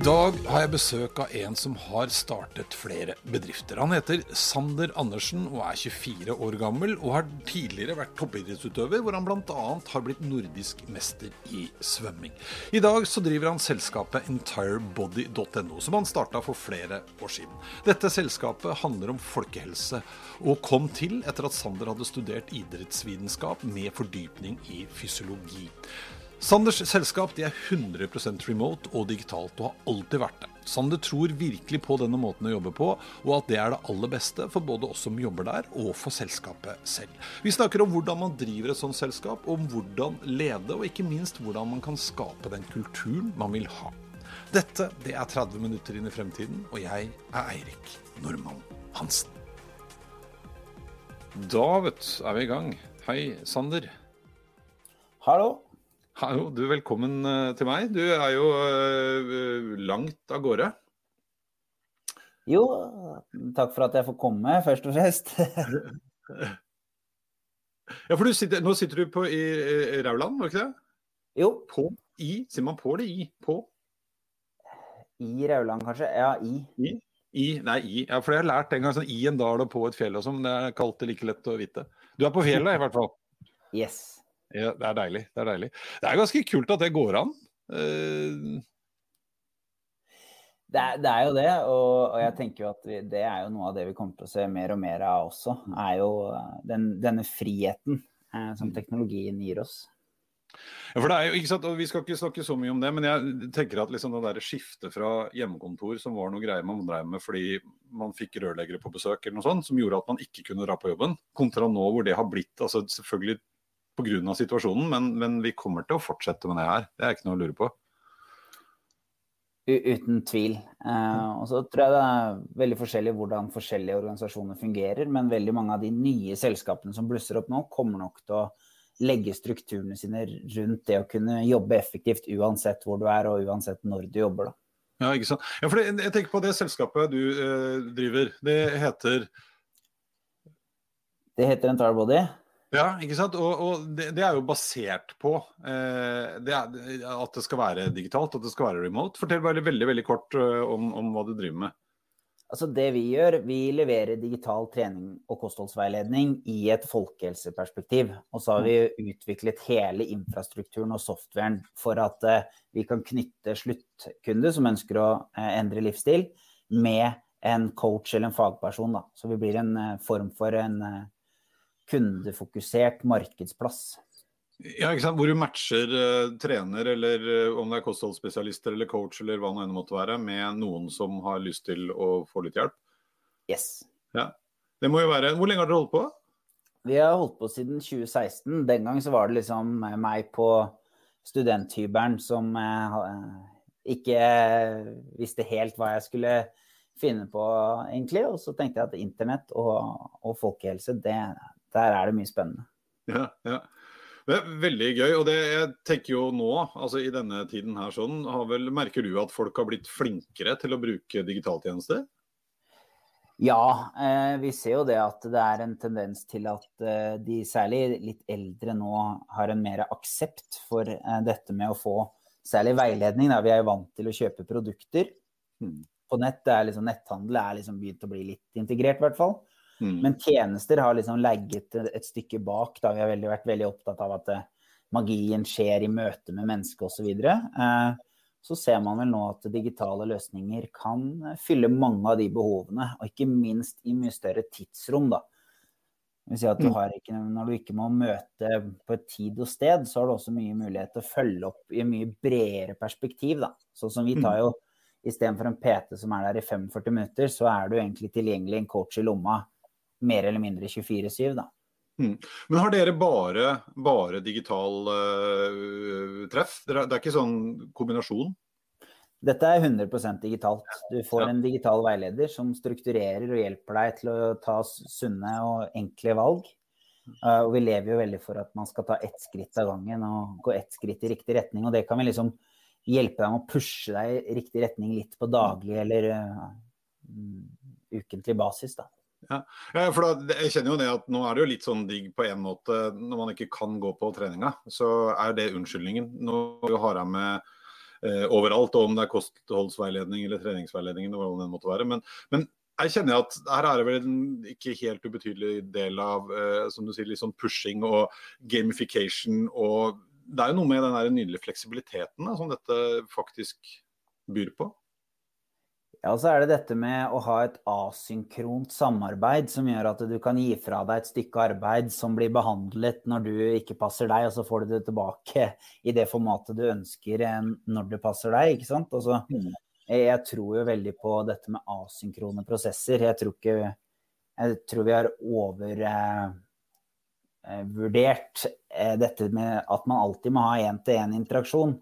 Dag har jeg besøk av en som har startet flere bedrifter. Han heter Sander Andersen og er 24 år gammel, og har tidligere vært toppidrettsutøver, hvor han bl.a. har blitt nordisk mester i svømming. I dag så driver han selskapet entirebody.no, som han starta for flere år siden. Dette selskapet handler om folkehelse, og kom til etter at Sander hadde studert idrettsvitenskap med fordypning i fysiologi. Sanders selskap de er 100% remote og digitalt, og har alltid vært det. Sander tror virkelig på denne måten å jobbe på, og at det er det aller beste for både oss som jobber der, og for selskapet selv. Vi snakker om hvordan man driver et sånt selskap, om hvordan lede, og ikke minst hvordan man kan skape den kulturen man vil ha. Dette det er 30 minutter inn i fremtiden, og jeg er Eirik Normann Hansen. Da, vet du, er vi i gang. Hei, Sander. Hallo. Hallo, du, velkommen eh, til meg. Du er jo uh, langt av gårde. Jo, takk for at jeg får komme, først og fremst. ja, for sitter, nå sitter du på, i, i Rauland, var det ikke det? Jo. På i? Sier man på eller i? På? I Rauland, kanskje. Ja, i. I? I, nei, i. Ja, for jeg har lært en gang sånn i en dal og på et fjell og sånn. Det er kalt det like lett å vite. Du er på fjellet i hvert fall. Yes. Ja, det er deilig. Det er deilig. Det er ganske kult at det går an. Uh... Det, er, det, er, jo det, og, og jeg tenker jo at vi, det er jo noe av det vi kommer til å se mer og mer av også. er jo eh, den, denne friheten eh, som mm. teknologien gir oss. Ja, for det er jo, ikke sant, og Vi skal ikke snakke så mye om det, men jeg tenker at liksom det der skiftet fra hjemmekontor, som var noe greier man drev med fordi man fikk rørleggere på besøk, eller noe sånt, som gjorde at man ikke kunne dra på jobben, kontra nå hvor det har blitt altså selvfølgelig pga. situasjonen, men, men, vi kommer til å fortsette med det her. Det er ikke noe å lure på. Uten tvil. Eh, og så tror jeg det er veldig forskjellig hvordan forskjellige organisasjoner fungerer. Men veldig mange av de nye selskapene som blusser opp nå, kommer nok til å legge strukturene sine rundt det å kunne jobbe effektivt uansett hvor du er og uansett når du jobber. Da. Ja, ikke sant. Ja, for jeg tenker på det selskapet du eh, driver. Det heter Det heter Entire Body. Ja, ikke sant. Og, og det, det, er jo basert på eh, det er, at det skal være digitalt, at det skal være remote. Fortell bare veldig veldig kort uh, om, om, hva du driver med. Altså Det vi gjør, vi leverer digital trening og kostholdsveiledning i et folkehelseperspektiv. Og så har vi utviklet hele infrastrukturen og softwaren for at uh, vi kan knytte sluttkunde som ønsker å uh, endre livsstil, med en coach eller en fagperson. Da. Så vi blir en form for en kundefokusert markedsplass. Ja, ikke sant? Hvor du matcher uh, trener, eller uh, om det er kostholdsspesialister eller coach eller hva det enn måtte være, med noen som har lyst til å få litt hjelp? Yes. Ja. Det må jo være Hvor lenge har dere holdt på? Vi har holdt på siden 2016. Den gang så var det liksom meg på studenthybelen som ikke visste helt hva jeg skulle finne på, egentlig. Og så tenkte jeg at internett og, og folkehelse, det, der er det mye spennende. Ja, ja. Det er veldig gøy. og det jeg tenker jo nå, altså i denne tiden her sånn, vel, Merker du at folk har blitt flinkere til å bruke digitaltjenester? Ja, eh, vi ser jo det at det er en tendens til at eh, de særlig litt eldre nå har en mer aksept for eh, dette med å få særlig veiledning. Da. Vi er jo vant til å kjøpe produkter hmm. på nett. Er liksom, netthandel er liksom begynt å bli litt integrert, i hvert fall. Mm. Men tjenester har liksom legget et stykke bak. Da. Vi har veldig, vært veldig opptatt av at eh, magien skjer i møte med mennesket osv. Så, eh, så ser man vel nå at digitale løsninger kan fylle mange av de behovene, og ikke minst i mye større tidsrom. da. Si at du mm. ikke, når du ikke må møte på et tid og sted, så har du også mye mulighet til å følge opp i mye bredere perspektiv. Da. Sånn som vi tar mm. jo Istedenfor en PT som er der i 45 minutter, så er du egentlig tilgjengelig en coach i lomma mer eller mindre 24-7. da. Mm. Men har dere bare, bare digital uh, treff? Det er ikke sånn kombinasjon? Dette er 100% digitalt. Du får en digital veileder som strukturerer og hjelper deg til å ta sunne og enkle valg. Uh, og vi lever jo veldig for at man skal ta ett skritt av gangen og gå ett skritt i riktig retning. Og det kan vi liksom hjelpe deg med å pushe deg i riktig retning litt på daglig eller uh, ukentlig basis. da. Ja. ja, for da, jeg kjenner jo det at Nå er det jo litt sånn digg på en måte når man ikke kan gå på treninga. Så er det unnskyldningen. Nå har jeg med eh, overalt, og om det er kostholdsveiledning eller treningsveiledning, eller hvordan det måtte være. Men, men, jeg kjenner at her er det vel en ikke helt ubetydelig del av eh, som du sier, litt sånn pushing og gamification. og Det er jo noe med den der nydelige fleksibiliteten da, som dette faktisk byr på. Ja, så er det dette med å ha et asynkront samarbeid som gjør at du kan gi fra deg et stykke arbeid som blir behandlet når du ikke passer deg, og så får du det tilbake i det formatet du ønsker når det passer deg. ikke sant? Altså, jeg tror jo veldig på dette med asynkrone prosesser. Jeg tror, ikke, jeg tror vi har overvurdert eh, eh, dette med at man alltid må ha én-til-én-interaksjon.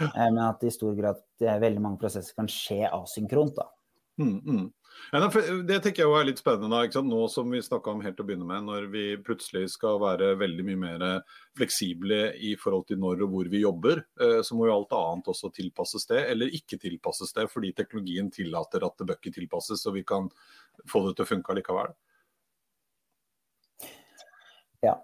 Eh, men at i stor grad veldig mange prosesser kan skje asynkront. da. Mm, mm. Det tenker jeg er litt spennende nå som vi snakka om helt å begynne med. Når vi plutselig skal være veldig mye mer fleksible i forhold til når og hvor vi jobber, eh, så må jo alt annet også tilpasses det, eller ikke tilpasses det, fordi teknologien tillater at det bør ikke tilpasses, så vi kan få det til å funke likevel. Ja,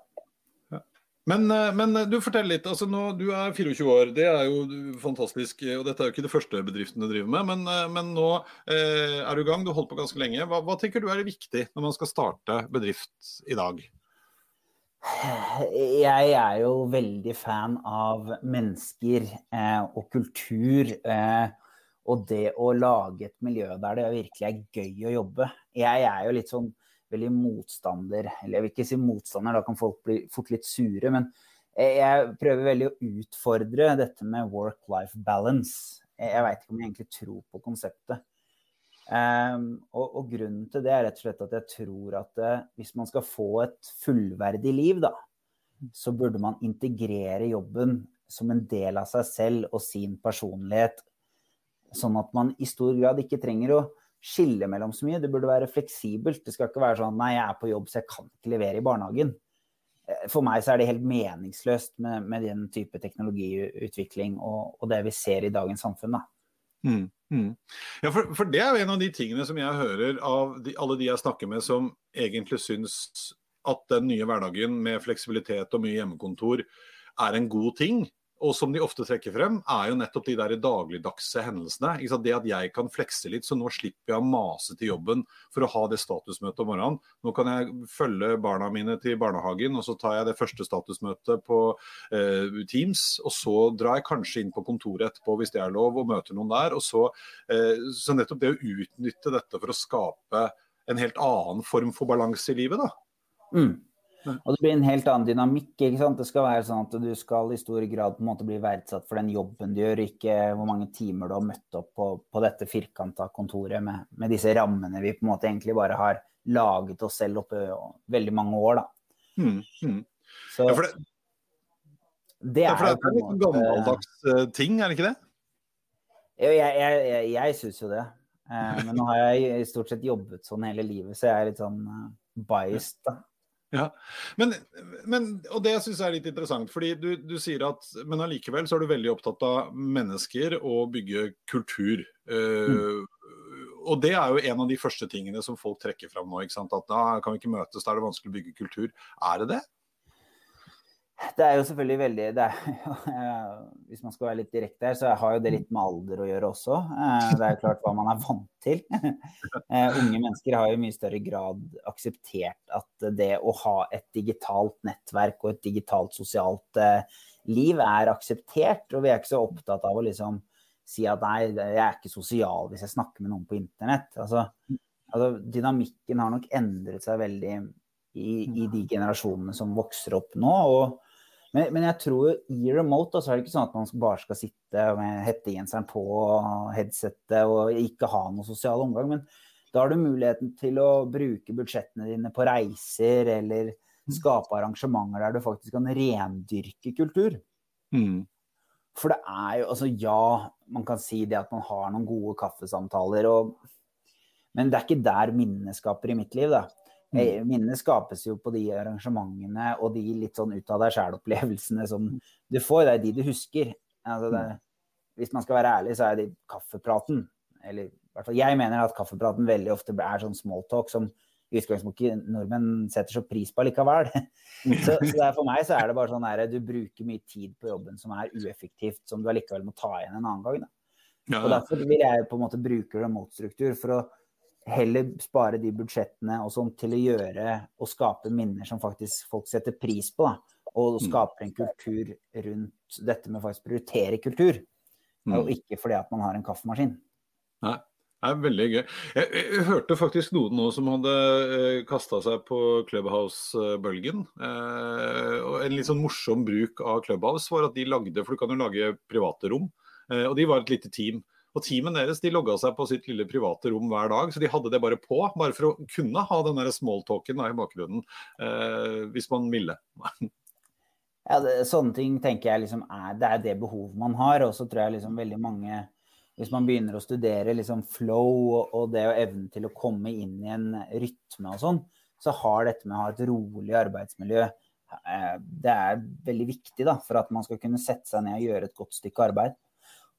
men, eh, men, eh, du forteller litt. altså nå, Du er 24 år, det er jo fantastisk. og Dette er jo ikke det første bedriften du driver med, men, eh, men nå eh, er du i gang. Du har holdt på ganske lenge. Hva, hva, tenker du er viktig når man skal starte bedrift i dag? Jeg er jo veldig fan av mennesker eh, og kultur. Eh, og det å lage et miljø der det virkelig er gøy å jobbe. Jeg er jo litt sånn veldig motstander Eller jeg vil ikke si motstander, da kan folk bli fort litt sure. Men jeg prøver veldig å utfordre dette med work-life balance. Jeg veit ikke om jeg egentlig tror på konseptet. Um, og, og, grunnen til det er rett og slett at jeg tror at uh, hvis man skal få et fullverdig liv, da, så burde man integrere jobben som en del av seg selv og sin personlighet. Sånn at man i stor grad ikke trenger å skille mellom så mye. Det burde være fleksibelt. Det skal ikke være sånn nei, jeg er på jobb så jeg kan ikke levere i barnehagen. Eh, for meg så er det helt meningsløst med, med den type teknologiutvikling og, og, det vi ser i dagens samfunn. da. Mm, mm. Ja, for, for, det er jo en av de tingene som jeg hører av de, alle de jeg snakker med som egentlig syns at den nye hverdagen med fleksibilitet og mye hjemmekontor er en god ting og som de ofte trekker frem, er jo nettopp de der dagligdagse hendelsene. Det at jeg kan flekse litt, så nå slipper jeg å mase til jobben for å ha det statusmøtet om morgenen. Nå kan jeg følge barna mine til barnehagen, og så tar jeg det første statusmøtet på eh, Teams. Og så drar jeg kanskje inn på kontoret etterpå hvis det er lov, og møter noen der. Så, eh, så nettopp det å utnytte dette for å skape en helt annen form for balanse i livet, da. Mm. Og det blir en helt annen dynamikk. ikke sant? Det skal være sånn at du skal i stor grad på en måte bli verdsatt for den jobben du gjør, ikke hvor mange timer du har møtt opp på, på dette firkanta kontoret med, med, disse rammene vi på en måte egentlig bare har laget oss selv oppe veldig mange år. da. Mm, mm. Så, ja, for det, det er, ja, for det er en gammeldags uh, ting, er det ikke det? Jo, jeg, jeg, jeg, jeg syns jo det. Uh, men nå har jeg i stort sett jobbet sånn hele livet, så jeg er litt sånn uh, biased. da. Ja, men, men, og det syns jeg er litt interessant. fordi du, du, sier at Men allikevel så er du veldig opptatt av mennesker og bygge kultur. Uh, mm. Og det er jo en av de første tingene som folk trekker fram nå. ikke sant? At da kan vi ikke møtes, da er det vanskelig å bygge kultur. Er det det? Det er jo selvfølgelig veldig er, Hvis man skal være litt direkte her, så har jo det litt med alder å gjøre også. Eh, det er jo klart hva man er vant til. Eh, unge mennesker har jo i mye større grad akseptert at det å ha et digitalt nettverk og et digitalt sosialt eh, liv er akseptert. Og vi er ikke så opptatt av å liksom si at nei, jeg er ikke sosial hvis jeg snakker med noen på internett. Altså, altså dynamikken har nok endret seg veldig i, i, de generasjonene som vokser opp nå. Og, men, men, jeg tror i remote da, så er det ikke sånn at man bare skal sitte med hettegenseren på headsettet og ikke ha noe sosial omgang. Men da har du muligheten til å bruke budsjettene dine på reiser eller skape arrangementer der du faktisk kan rendyrke kultur. Mm. For det er jo Altså ja, man kan si det at man har noen gode kaffesamtaler, og, men det er ikke der minnene skaper i mitt liv, da. Mm. Eh, minnene skapes jo på de arrangementene og de litt sånn ut av deg sjæl-opplevelsene som du får. Det er de du husker. Altså det, hvis man skal være ærlig, så er det kaffepraten. Eller i hvert fall jeg mener at kaffepraten veldig ofte er sånn smalltalk som i utgangspunktet nordmenn setter så pris på likevel. så, så for meg så er det bare sånn at du bruker mye tid på jobben som er ueffektivt, som du allikevel må ta igjen en annen gang. Da. Og Derfor vil jeg på en måte bruke remote-struktur for å heller spare de budsjettene og sånn til å gjøre og skape minner som faktisk folk setter pris på. Da. Og mm. skape en kultur rundt dette med faktisk prioritere kultur. Mm. Og ikke fordi at man har en kaffemaskin. Nei. Det er veldig gøy. Jeg, jeg, hørte faktisk noen nå som hadde eh, kasta seg på Clubhouse-bølgen. Eh, og En litt sånn morsom bruk av Clubhouse var at de lagde, for du kan jo lage private rom. Eh, og de var et lite team. Og Teamet deres de logga seg på sitt lille private rom hver dag, så de hadde det bare på. Bare for å kunne ha den smalltalken i bakgrunnen, eh, hvis man ville. ja, det, Sånne ting tenker jeg liksom er, det er det behovet man har. Og så tror jeg liksom veldig mange hvis man begynner å studere liksom flow og det å evne til å komme inn i en rytme og sånn, så har dette med å ha et rolig arbeidsmiljø eh, det er veldig viktig da, for at man skal kunne sette seg ned og gjøre et godt stykke arbeid.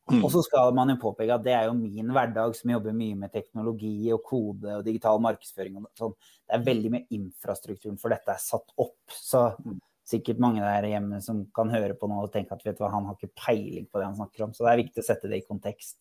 Mm. Og så skal man jo påpeke at det er jo min hverdag som jobber mye med teknologi og kode og digital markedsføring. og sånn. Det er veldig mye infrastrukturen for dette er satt opp. Så mm. sikkert mange der hjemme som kan høre på noe og tenke at vet du hva, han har ikke peiling på det han snakker om. Så det er viktig å sette det i kontekst.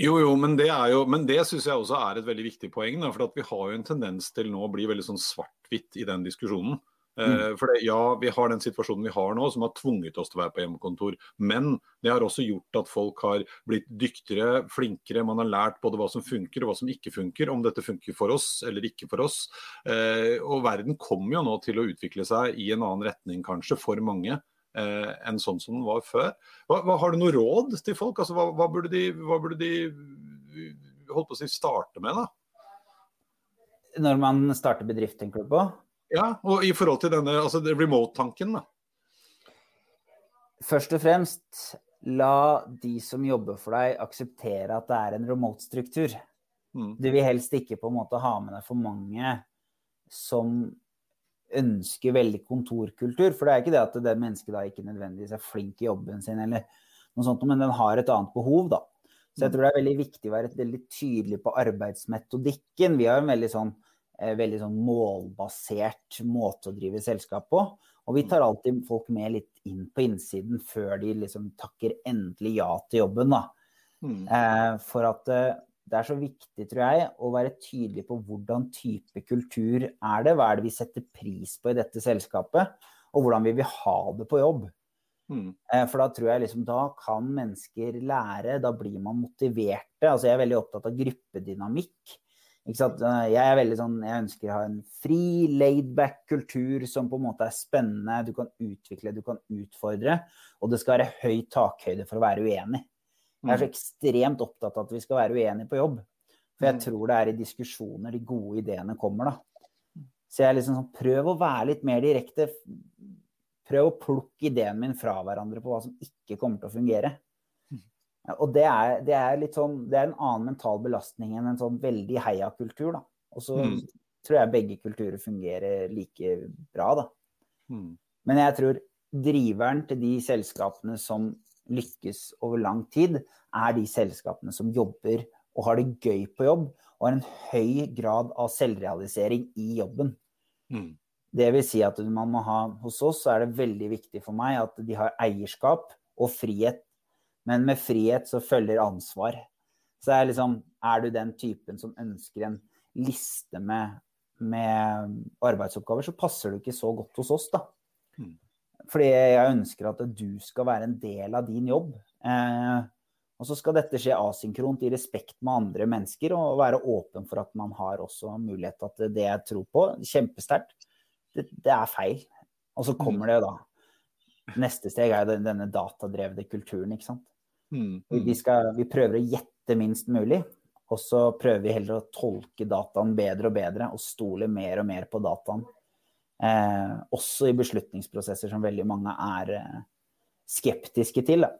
Jo, jo, men det, er jo, men det syns jeg også er et veldig viktig poeng. Da, for vi har jo en tendens til nå å bli veldig sånn svart-hvitt i den diskusjonen. Mm. Eh, for det, ja, vi har den situasjonen vi har nå, som har tvunget oss til å være på hjemmekontor. Men det har også gjort at folk har blitt dyktigere, flinkere. Man har lært både hva som funker og hva som ikke funker. Om dette funker for oss eller ikke for oss. Eh, og verden kommer jo nå til å utvikle seg i en annen retning, kanskje, for mange. Eh, enn sånn som den var før. Hva, hva, har du noe råd til folk? Altså, hva, hva, burde de, hva burde de holdt på å si, starte med? da? Når man starter bedrift, tenker du på? Ja, og i forhold til denne altså remote-tanken, da. Først og fremst, la de som jobber for deg, akseptere at det er en remote-struktur. Mm. Du vil helst ikke på en måte ha med deg for mange som ønsker veldig kontorkultur. For det er ikke det at det mennesket da ikke nødvendigvis er flink i jobben sin, eller noe sånt, men den har et annet behov, da. Så jeg mm. tror det er veldig viktig å være veldig tydelig på arbeidsmetodikken. Vi har en veldig sånn veldig sånn målbasert måte å drive selskap på. Og vi tar alltid folk med litt inn på innsiden før de liksom takker endelig ja til jobben. Da. Mm. Eh, for at eh, det er så viktig, tror jeg, å være tydelig på hvordan type kultur er det. Hva er det vi setter pris på i dette selskapet? Og hvordan vi vil ha det på jobb? Mm. For da tror jeg liksom, da kan mennesker lære, da blir man motiverte. Altså jeg er veldig opptatt av gruppedynamikk. Jeg er veldig sånn, jeg ønsker å ha en fri, laidback kultur som på en måte er spennende. Du kan utvikle, du kan utfordre. Og det skal være høy takhøyde for å være uenig. Jeg er så mm. ekstremt opptatt av at vi skal være uenige på jobb. For jeg mm. tror det er i diskusjoner de gode ideene kommer, da. Så jeg er liksom sånn, prøv å være litt mer direkte. Prøv å plukke ideen min fra hverandre på hva som ikke kommer til å fungere. Og det er, det er, sånn, det er en annen mental belastning enn en sånn veldig heiakultur. Og så mm. tror jeg begge kulturer fungerer like bra, da. Mm. Men jeg tror driveren til de selskapene som lykkes over lang tid, er de selskapene som jobber og har det gøy på jobb, og har en høy grad av selvrealisering i jobben. Mm. Det vil si at man må ha Hos oss er det veldig viktig for meg at de har eierskap og frihet men med frihet så følger ansvar. Så er, liksom, er du den typen som ønsker en liste med, med, arbeidsoppgaver, så passer du ikke så godt hos oss, da. Mm. Fordi jeg ønsker at du skal være en del av din jobb. Eh, og så skal dette skje asynkront i respekt med andre mennesker, og være åpen for at man har også mulighet til at det jeg tror på, kjempesterkt, det, det er feil. Og så kommer det jo da Neste steg er jo denne datadrevne kulturen, ikke sant. Mm. Vi, skal, vi prøver å gjette minst mulig, og så prøver vi heller å tolke dataen bedre og bedre og stole mer og mer på dataen. Eh, også i beslutningsprosesser som veldig mange er eh, skeptiske til. Da.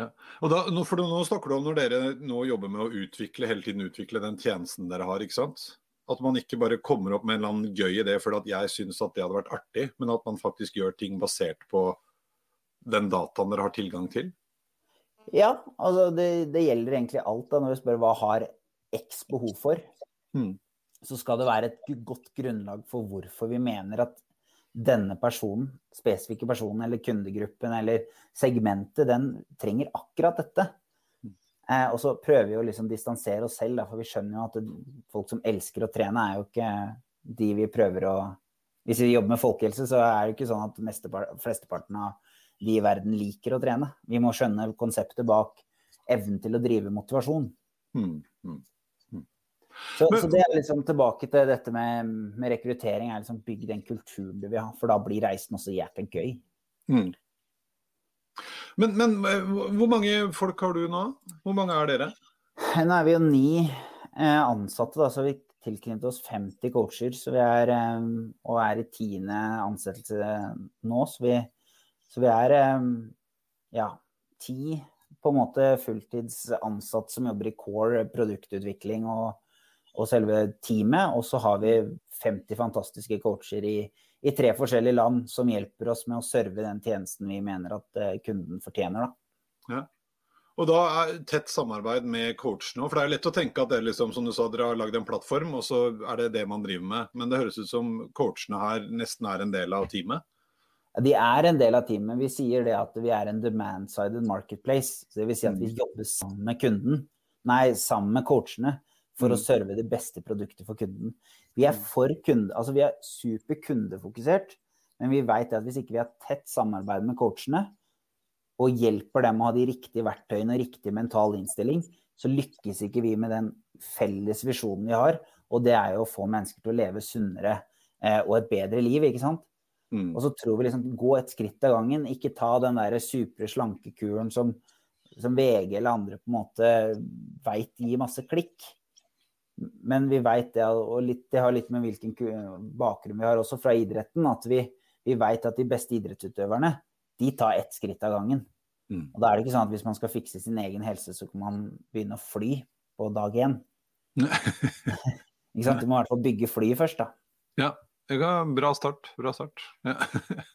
Ja. Da, nå, nå snakker du om når dere nå jobber med å utvikle hele tiden utvikle den tjenesten dere har. ikke sant? At man ikke bare kommer opp med en eller annen gøy idé fordi at jeg syns at det hadde vært artig, men at man faktisk gjør ting basert på den dataen dere har tilgang til? Ja, altså det, det gjelder egentlig alt. da, Når vi spør hva har X behov for, mm. så skal det være et godt grunnlag for hvorfor vi mener at denne personen, spesifikke personen eller kundegruppen eller segmentet, den trenger akkurat dette. Eh, og så prøver vi å liksom distansere oss selv, da, for vi skjønner jo at det, folk som elsker å trene, er jo ikke de vi prøver å Hvis vi jobber med folkehelse, så er det ikke sånn at flesteparten av de i verden liker å trene. Vi må skjønne konseptet bak evnen til å drive motivasjon. Mm. Mm. Så, Men, så, det er liksom tilbake til dette med, med rekruttering. er liksom Bygg den kulturen du vil ha, for da blir reisen også jækla gøy. Mm. Men, men, eh, hvor mange folk har du nå? Hvor mange er dere? Nå er vi jo ni eh, ansatte, da, så vi tilknyttet oss 50 coacher. Så vi er, eh, og er i tiende ansettelse nå. Så vi, så vi er eh, ja, ti på en måte fulltidsansatt som jobber i core produktutvikling og og selve teamet. Og så har vi 50 fantastiske coacher i, i, tre forskjellige land som hjelper oss med å serve den tjenesten vi mener at uh, kunden fortjener. Da. Ja. Og da er tett samarbeid med coachene. For det er lett å tenke at dere liksom, som du sa, dere har lagd en plattform, og så er det det man driver med. Men det høres ut som coachene her nesten er en del av teamet? De er en del av teamet. Vi sier det at vi er en demand-sided marketplace. Så det vil si at vi mm. jobber sammen med kunden. Nei, sammen med coachene for mm. å serve det beste produktet for kunden. Vi er mm. for kunde, altså vi er super kundefokusert, men vi vet at hvis ikke vi har tett samarbeid med coachene og hjelper dem å ha de riktige verktøyene og riktig mental innstilling, så lykkes ikke vi med den felles visjonen vi har, og det er jo å få mennesker til å leve sunnere eh, og et bedre liv, ikke sant. Mm. Og så tror vi liksom gå et skritt av gangen, ikke ta den der supre slankekuren som, som VG eller andre på en måte veit gir masse klikk. Men vi vet det, og litt, det har litt med hvilken bakgrunn vi har også fra idretten, at vi, vi vet at de beste idrettsutøverne de tar ett skritt av gangen. Mm. Og da er det ikke sånn at hvis man skal fikse sin egen helse, så kan man begynne å fly på dag én. ikke sant? Du må i hvert fall bygge flyet først, da. Ja. Bra start. Bra start. Ja.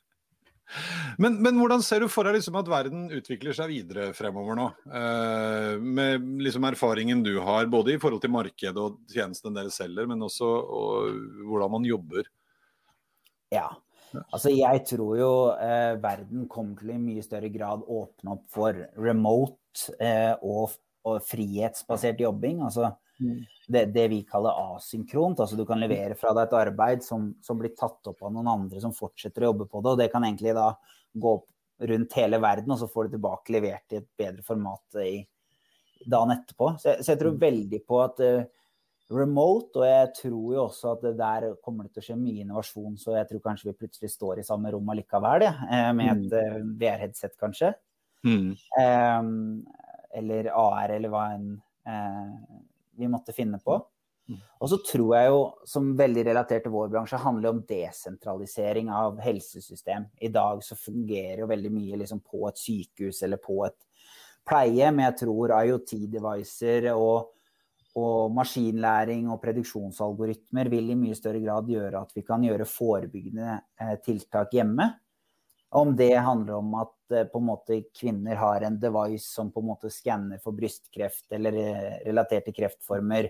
Men, men, hvordan ser du for deg liksom at verden utvikler seg videre fremover nå? Eh, med liksom erfaringen du har, både i forhold til markedet og tjenestene dere selger, men også hvordan man jobber? Ja, altså jeg tror jo eh, verden kommer til i mye større grad åpne opp for remote eh, og, og, frihetsbasert jobbing. altså mm det, det, vi kaller asynkront. Altså du kan levere fra deg et arbeid som, som, blir tatt opp av noen andre som fortsetter å jobbe på det. Og det kan egentlig da gå rundt hele verden, og så får du tilbake levert i et bedre format i dagen etterpå. Så jeg, så jeg tror mm. veldig på at uh, remote, og jeg tror jo også at det der kommer det til å skje mye innovasjon, så jeg tror kanskje vi plutselig står i samme rom allikevel, ja, eh, med et uh, mm. eh, VR-headset kanskje. Mm. Um, eller AR, eller hva enn uh, vi måtte finne på. Mm. Og så tror jeg jo, som veldig relatert til vår bransje, handler om desentralisering av helsesystem. I dag så fungerer jo veldig mye liksom på et sykehus eller på et pleie, men Jeg tror IoT-devicer og, og, maskinlæring og prediksjonsalgoritmer vil i mye større grad gjøre at vi kan gjøre forebyggende eh, tiltak hjemme. Om det handler om at på en måte kvinner har en device som på en måte skanner for brystkreft eller eh, relaterte kreftformer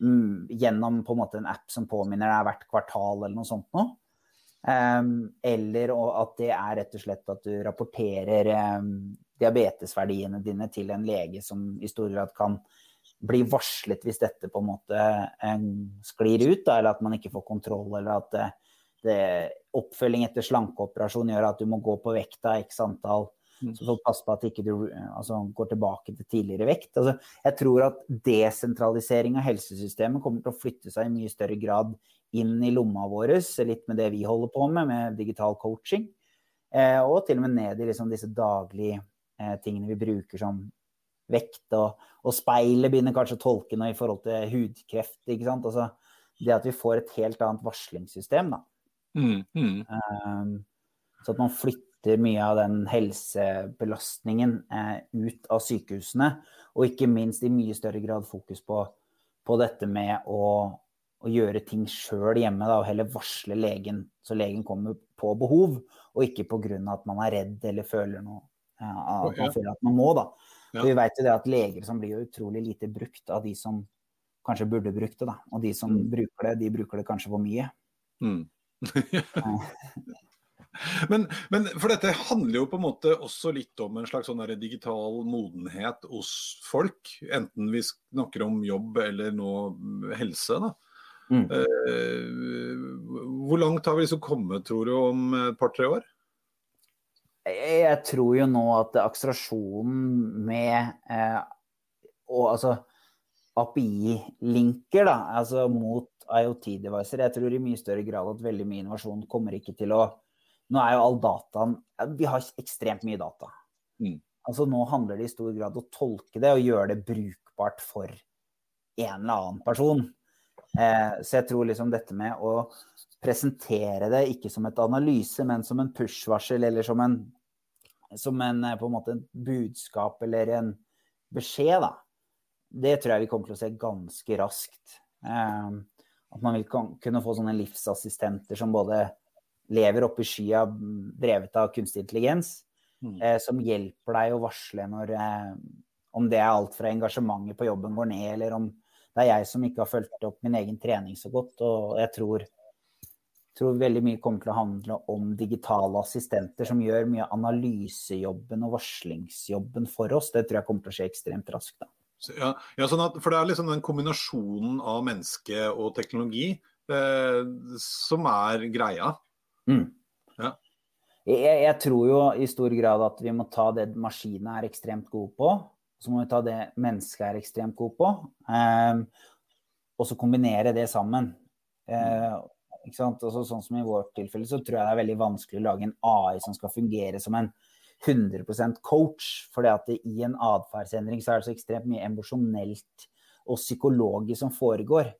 mm, gjennom på en måte en app som påminner deg hvert kvartal eller noe sånt noe. Um, eller at det er rett og slett at du rapporterer um, diabetesverdiene dine til en lege som i stor grad kan bli varslet hvis dette på en måte um, sklir ut, da, eller at man ikke får kontroll, eller at uh, det, oppfølging etter slankeoperasjon gjør at du må gå på vekta x antall. Så Så får passe på at ikke du altså, går tilbake til tidligere vekt. Altså, jeg tror at desentralisering av helsesystemet kommer til å flytte seg i mye større grad inn i lomma vår, litt med det vi holder på med, med digital coaching. Eh, og til og med ned i liksom disse daglige eh, tingene vi bruker som vekt. Og, og speilet begynner kanskje å tolke noe i forhold til hudkreft. ikke sant? Altså, det at vi får et helt annet varslingssystem. da. Mm, mm. Um, så at man flytter mye av den helsebelastningen eh, ut av sykehusene. Og ikke minst i mye større grad fokus på, på dette med å, å gjøre ting sjøl hjemme. Da, og heller varsle legen, så legen kommer på behov, og ikke pga. at man er redd eller føler noe. Ja, at man føler at man må, da. Ja. Vi vet jo det at leger som blir utrolig lite brukt av de som kanskje burde brukt det. da. Og de som mm. bruker det, de bruker det kanskje for mye. Mm. men, men, for dette handler jo på en måte også litt om en slags sånn digital modenhet hos folk. Enten vi snakker om jobb eller nå helse. da. Mm. Eh, hvor langt har vi liksom kommet, tror du, om et par-tre år? Jeg tror jo nå at akselerasjonen med eh, og altså API-linker da, altså mot IoT-devicer, jeg tror i mye større grad at veldig mye innovasjon kommer ikke til å Nå er jo all dataen Vi har ekstremt mye data. Mm. Altså Nå handler det i stor grad om å tolke det og gjøre det brukbart for en eller annen person. Eh, så jeg tror liksom dette med å presentere det ikke som et analyse, men som en push-varsel eller som en som en, eh, på en måte en budskap eller en beskjed, da. Det tror jeg vi kommer til å se ganske raskt. Eh, at man vil kunne få sånne livsassistenter som både lever oppe i skya, drevet av kunstig intelligens, mm. eh, som hjelper deg å varsle når eh, Om det er alt fra engasjementet på jobben går ned, eller om det er jeg som ikke har fulgt opp min egen trening så godt. Og jeg tror tror veldig mye kommer til å handle om digitale assistenter som gjør mye av analysejobben og varslingsjobben for oss. Det tror jeg kommer til å skje ekstremt raskt. Da. Ja, ja sånn at, for det er liksom den kombinasjonen av menneske og teknologi eh, som er greia. Mm. Ja. Jeg, jeg, tror jo i stor grad at vi må ta det maskinen er ekstremt god på. Så må vi ta det mennesket er ekstremt god på. Eh, og så kombinere det sammen. Eh, Altså, sånn som I vårt tilfelle så tror jeg det er veldig vanskelig å lage en AI som skal fungere som en 100% coach. For i en atferdsendring så er det så ekstremt mye emosjonelt og psykologisk som foregår.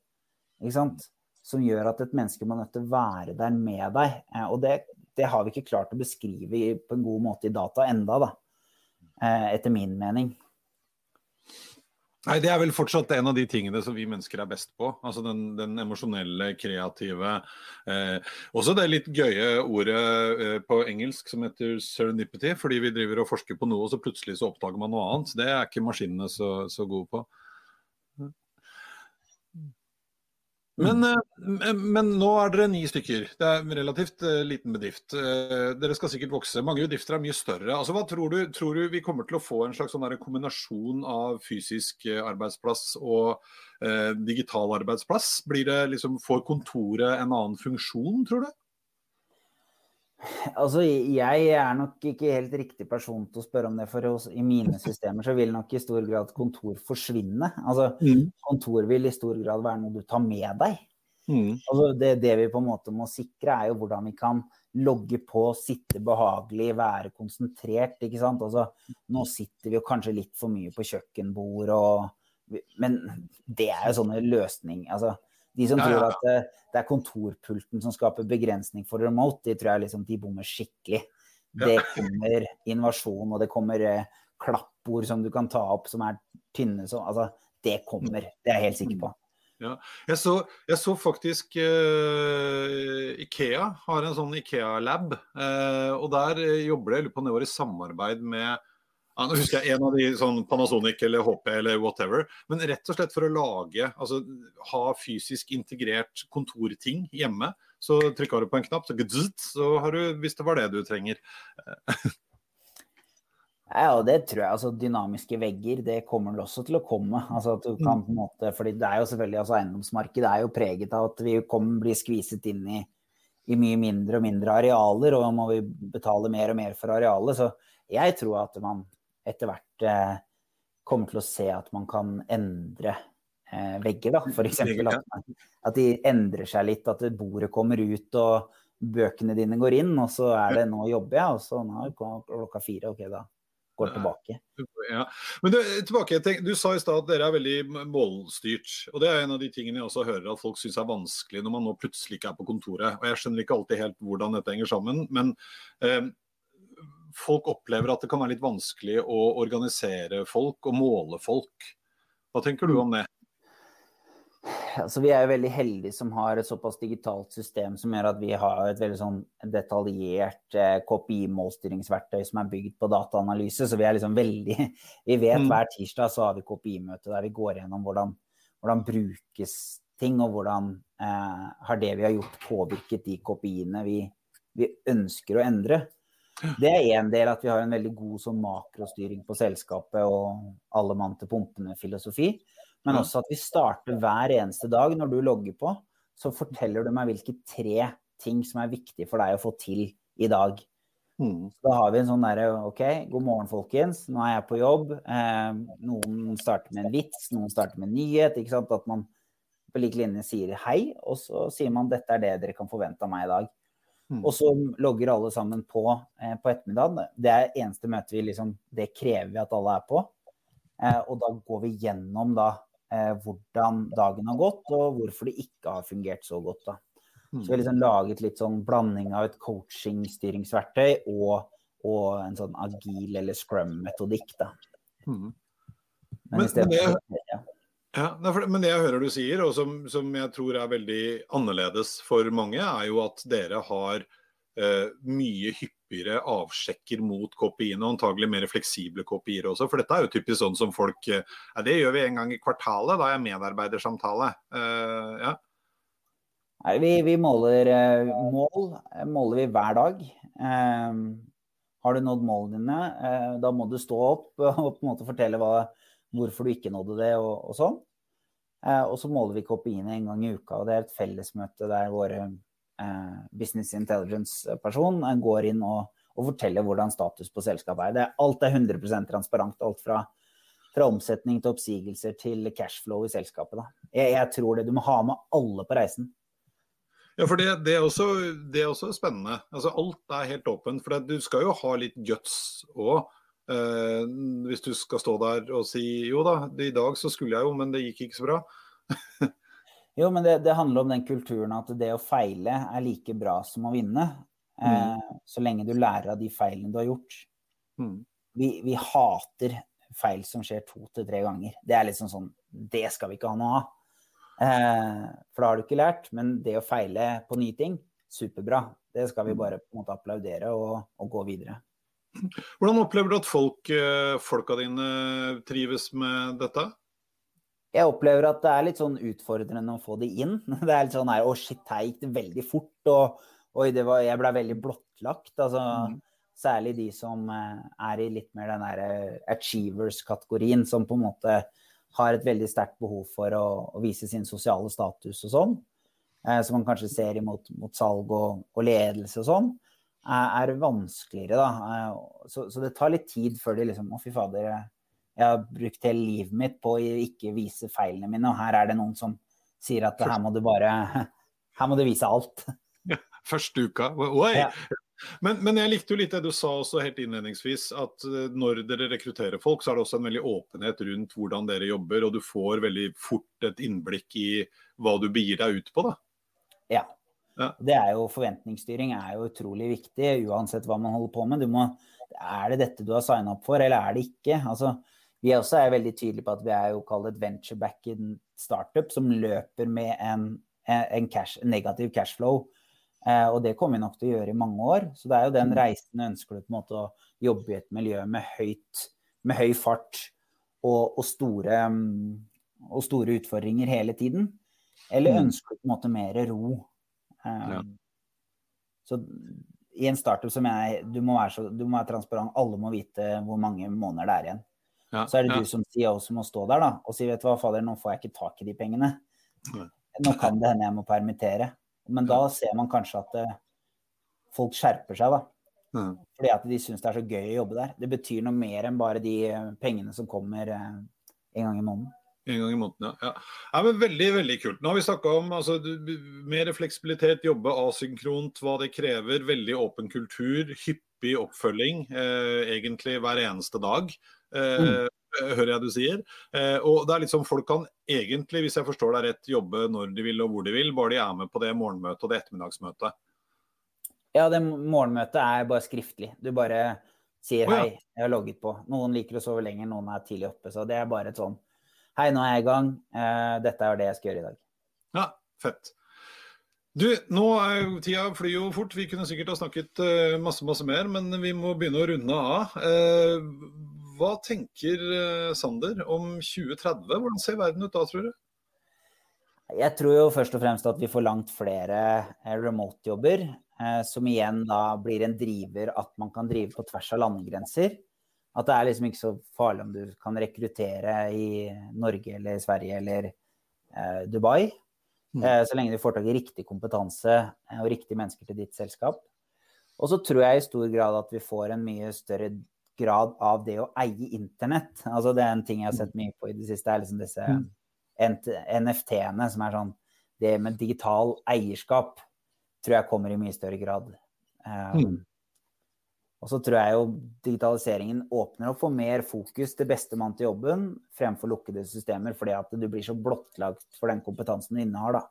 Som gjør at et menneske må nødt til å være der med deg. Eh, og det, det, har vi ikke klart å beskrive på en god måte i data enda, da. Eh, etter min mening. Nei, Det er vel fortsatt en av de tingene som vi mennesker er best på. Altså Den, den emosjonelle, kreative eh, Også det litt gøye ordet eh, på engelsk som heter serendipity. Fordi vi driver og forsker på noe, og så plutselig så oppdager man noe annet. Det er ikke maskinene så, så gode på. Men, mm. eh, men, nå er dere ni stykker. Det er en relativt uh, liten bedrift. Uh, dere skal sikkert vokse. Mange bedrifter er mye større. Altså, hva tror du, tror du vi kommer til å få en slags sånn kombinasjon av fysisk arbeidsplass og eh, digital arbeidsplass? Blir det liksom, Får kontoret en annen funksjon, tror du? Altså, jeg er nok ikke helt riktig person til å spørre om det, for i mine systemer så vil nok i stor grad kontor forsvinne. Altså, mm. Kontor vil i stor grad være noe du tar med deg. Mm. Altså, det, det, vi på en måte må sikre, er jo hvordan vi kan logge på, sitte behagelig, være konsentrert. ikke sant? Altså, nå sitter vi jo kanskje litt for mye på kjøkkenbord og Men det er jo sånne løsninger. altså de som tror at det, det, er kontorpulten som skaper begrensning for remote, de tror jeg liksom de bommer skikkelig. Det kommer innovasjon, og det kommer eh, klappord som du kan ta opp som er tynne Så, Altså, det kommer. Det er jeg helt sikker på. Ja. Jeg, så, jeg, så, faktisk uh, Ikea har en sånn Ikea-lab. Uh, og der jobber de på nedover i samarbeid med ja, nå husker jeg en av de sånn Panasonic eller HP eller whatever. Men rett og slett for å lage, altså ha fysisk integrert kontorting hjemme. Så trykka du på en knapp, så, så har du, hvis det var det du trenger. Ja, og det tror jeg. altså Dynamiske vegger det kommer vel også til å komme. altså at du kan på en måte, fordi det er jo selvfølgelig, altså Eiendomsmarkedet er jo preget av at vi kommer, blir skviset inn i, i mye mindre og mindre arealer, og må vi betale mer og mer for arealet. Så jeg tror at man etter hvert eh, kommer til å se at man kan endre eh, vegger, da, f.eks. At, at de endrer seg litt, at bordet kommer ut og bøkene dine går inn, og så er det nå jobber jeg, og så nå er klokka fire, ok da går tilbake. Ja. Men du, tilbake, tenk, du sa i stad at dere er veldig målstyrt. og Det er en av de tingene jeg også hører at folk syns er vanskelig når man nå plutselig ikke er på kontoret. og Jeg skjønner ikke alltid helt hvordan dette henger sammen. Men eh, folk opplever at det kan være litt vanskelig å organisere folk og måle folk. Hva tenker du om det? altså vi er jo veldig heldige som har et såpass digitalt system som gjør at vi har et veldig sånn detaljert eh, KPI-målstyringsverktøy som er bygd på dataanalyse. Så vi er liksom veldig Vi vet mm. hver tirsdag så har vi KPI-møte der vi går gjennom hvordan, hvordan brukes ting, og hvordan eh, har det vi har gjort påvirket de KPI-ene vi, vi, ønsker å endre. Det er én del at vi har en veldig god sånn makrostyring på selskapet og alle mann til pumpene-filosofi. Men også at vi starter hver eneste dag når du logger på, så forteller du meg hvilke tre ting som er viktig for deg å få til i dag. Mm. Da har vi en sånn derre OK, god morgen, folkens. Nå er jeg på jobb. Eh, noen starter med en vits, noen starter med en nyhet. ikke sant? At man på lik linje sier hei, og så sier man dette er det dere kan forvente av meg i dag. Mm. Og så logger alle sammen på eh, på ettermiddagen. Det er eneste møtet vi liksom Det krever vi at alle er på. Eh, og da går vi gjennom da eh, hvordan dagen har gått, og hvorfor det ikke har fungert så godt. Da. Så vi har liksom laget litt sånn blanding av et coaching-styringsverktøy og, og, en sånn agil eller scrum-metodikk. da. Mm. Men, men, men, det, ja. Men det jeg hører du sier, og som, som, jeg tror er veldig annerledes for mange, er jo at dere har eh, mye hyppigere avsjekker mot KPI-ene, og antagelig mer fleksible KPI-er også. For dette er jo typisk sånn som folk eh, Det gjør vi en gang i kvartalet, da er medarbeidersamtale. Eh, ja. Nei, vi, vi, måler eh, mål måler vi hver dag. Eh, har du nådd målene dine, eh, da må du stå opp og på en måte fortelle hva, hvorfor du ikke nådde det, og, og sånn. og så måler vi KPI-ene en gang i uka. og Det er et fellesmøte der våre Eh, business intelligence-person eh, går inn og, og, forteller hvordan status på selskapet er. Det, alt er 100% transparent. Alt fra, fra, omsetning til oppsigelser til cashflow i selskapet. Jeg, jeg, tror det. Du må ha med alle på reisen. Ja, for det, det, er, også, det er, også, spennende. Altså, alt er helt åpent. For du skal jo ha litt guts òg. Eh, hvis du skal stå der og si jo da, i dag så skulle jeg jo, men det gikk ikke så bra. Jo, men det, det, handler om den kulturen at det å feile er like bra som å vinne. Mm. Eh, så lenge du lærer av de feilene du har gjort. Mm. Vi, vi, hater feil som skjer to til tre ganger. Det er liksom sånn Det skal vi ikke ha noe av. Eh, for da har du ikke lært. Men det å feile på nye ting, superbra. Det skal vi mm. bare på en måte applaudere og, og gå videre. Hvordan opplever du at folk, eh, folka dine trives med dette? jeg opplever at det er litt sånn utfordrende å få det inn. Det er litt sånn her Å, shit, her gikk det veldig fort. Og oi, det var, jeg ble veldig blottlagt. Altså, mm. Særlig de som eh, er i litt mer den derre eh, achievers-kategorien, som på en måte har et veldig sterkt behov for å, å vise sin sosiale status og sånn. Eh, som man kanskje ser imot mot salg og, og ledelse og sånn. Er, er vanskeligere, da. Eh, så, så, det tar litt tid før de liksom Å, fy fader jeg har brukt hele livet mitt på å ikke vise feilene mine, og her er det noen som sier at her må du bare Her må du vise alt. Ja, første uka. Oi! Ja. Men, men, jeg likte jo litt det du sa også helt innledningsvis, at eh, når dere rekrutterer folk, så er det også en veldig åpenhet rundt hvordan dere jobber, og du får veldig fort et innblikk i hva du begir deg ut på, da. Ja. Ja. Det er jo Forventningsstyring er jo utrolig viktig, uansett hva man holder på med. Må, er det dette du har signa opp for, eller er det ikke? Altså, vi også er veldig tydelige på at vi er jo kalt et venture-backed startup som løper med en, en cash, negativ cashflow. Eh, og det kommer vi nok til å gjøre i mange år. Så det er jo den mm. reisen ønsker du på en måte å jobbe i et miljø med, høyt, med høy fart og, og, store, og, store, utfordringer hele tiden. Eller mm. ønsker du på en måte mer ro? Ja. Så i en startup som jeg du må, være så, du må være transparent, alle må vite hvor mange måneder det er igjen. Ja, så er det ja. du som CEO som må stå der da, og si vet du hva, fader, nå får jeg ikke tak i de pengene. Nå kan det hende jeg må permittere. Men da ser man kanskje at uh, folk skjerper seg, da. Mm. Fordi at de syns det er så gøy å jobbe der. Det betyr noe mer enn bare de uh, pengene som kommer uh, en gang i måneden. En gang i måneden, ja. ja. ja men veldig veldig kult. Nå har vi snakka om altså, mer fleksibilitet, jobbe asynkront, hva det krever. Veldig åpen kultur, hyppig oppfølging eh, egentlig hver eneste dag. Eh, mm. Hører jeg du sier. Eh, og det er litt sånn Folk kan egentlig, hvis jeg forstår deg rett, jobbe når de vil og hvor de vil, bare de er med på det morgenmøtet og det ettermiddagsmøtet. Ja, det morgenmøtet er bare skriftlig. Du bare sier hei, jeg har logget på. Noen liker å sove lenger, noen er tidlig oppe. Så det er bare et sånn Hei, nå er jeg i gang. Uh, dette er det jeg skal gjøre i dag. Ja, fett. Du, nå er tida flyr jo fort. Vi kunne sikkert ha snakket uh, masse, masse mer, men vi må begynne å runde av. Uh, hva tenker Sander om 2030? Hvordan ser verden ut da, tror du? Jeg tror jo først og fremst at vi får langt flere remote-jobber. Som igjen da blir en driver at man kan drive på tvers av landegrenser. At det er liksom ikke så farlig om du kan rekruttere i Norge eller Sverige eller eh, Dubai. Mm. Eh, så lenge du får tak i riktig kompetanse eh, og riktige mennesker til ditt selskap. Og så tror jeg i stor grad at vi får en mye større grad av det å eie internett. Altså det er en ting jeg har sett mye på i det siste, er liksom disse mm. NFT-ene som er sånn Det med digital eierskap tror jeg kommer i mye større grad. Um, mm. Og så tror jeg jo digitaliseringen åpner opp for mer fokus til bestemann til jobben fremfor lukkede systemer, fordi at du blir så blottlagt for den kompetansen du innehar. da.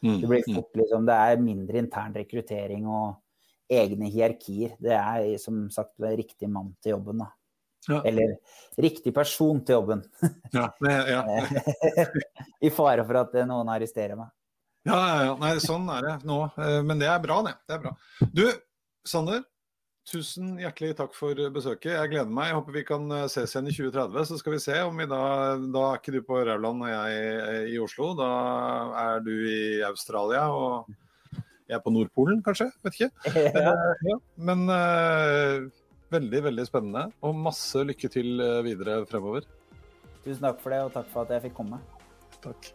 Mm, det, blir mm. fort, liksom, det er mindre intern rekruttering og egne hierarkier. Det er som sagt riktig mann til jobben. da. Ja. Eller riktig person til jobben. Ja, ja. I fare for at noen arresterer meg. Ja, ja, Nei, sånn er det nå. Eh, men det er bra, det. det er bra. Du, Sander. Tusen hjertelig takk for besøket. Jeg gleder meg. Jeg håper vi kan eh, ses igjen i 2030. Så skal vi se om vi da Da er ikke du på Rauland og jeg i Oslo. Da er du i Australia og jeg er på Nordpolen, kanskje. Vet ikke. Eh, ja. Men uh, veldig, veldig spennende. Og masse lykke til videre fremover. Tusen takk for det, og takk for at jeg fikk komme. Takk.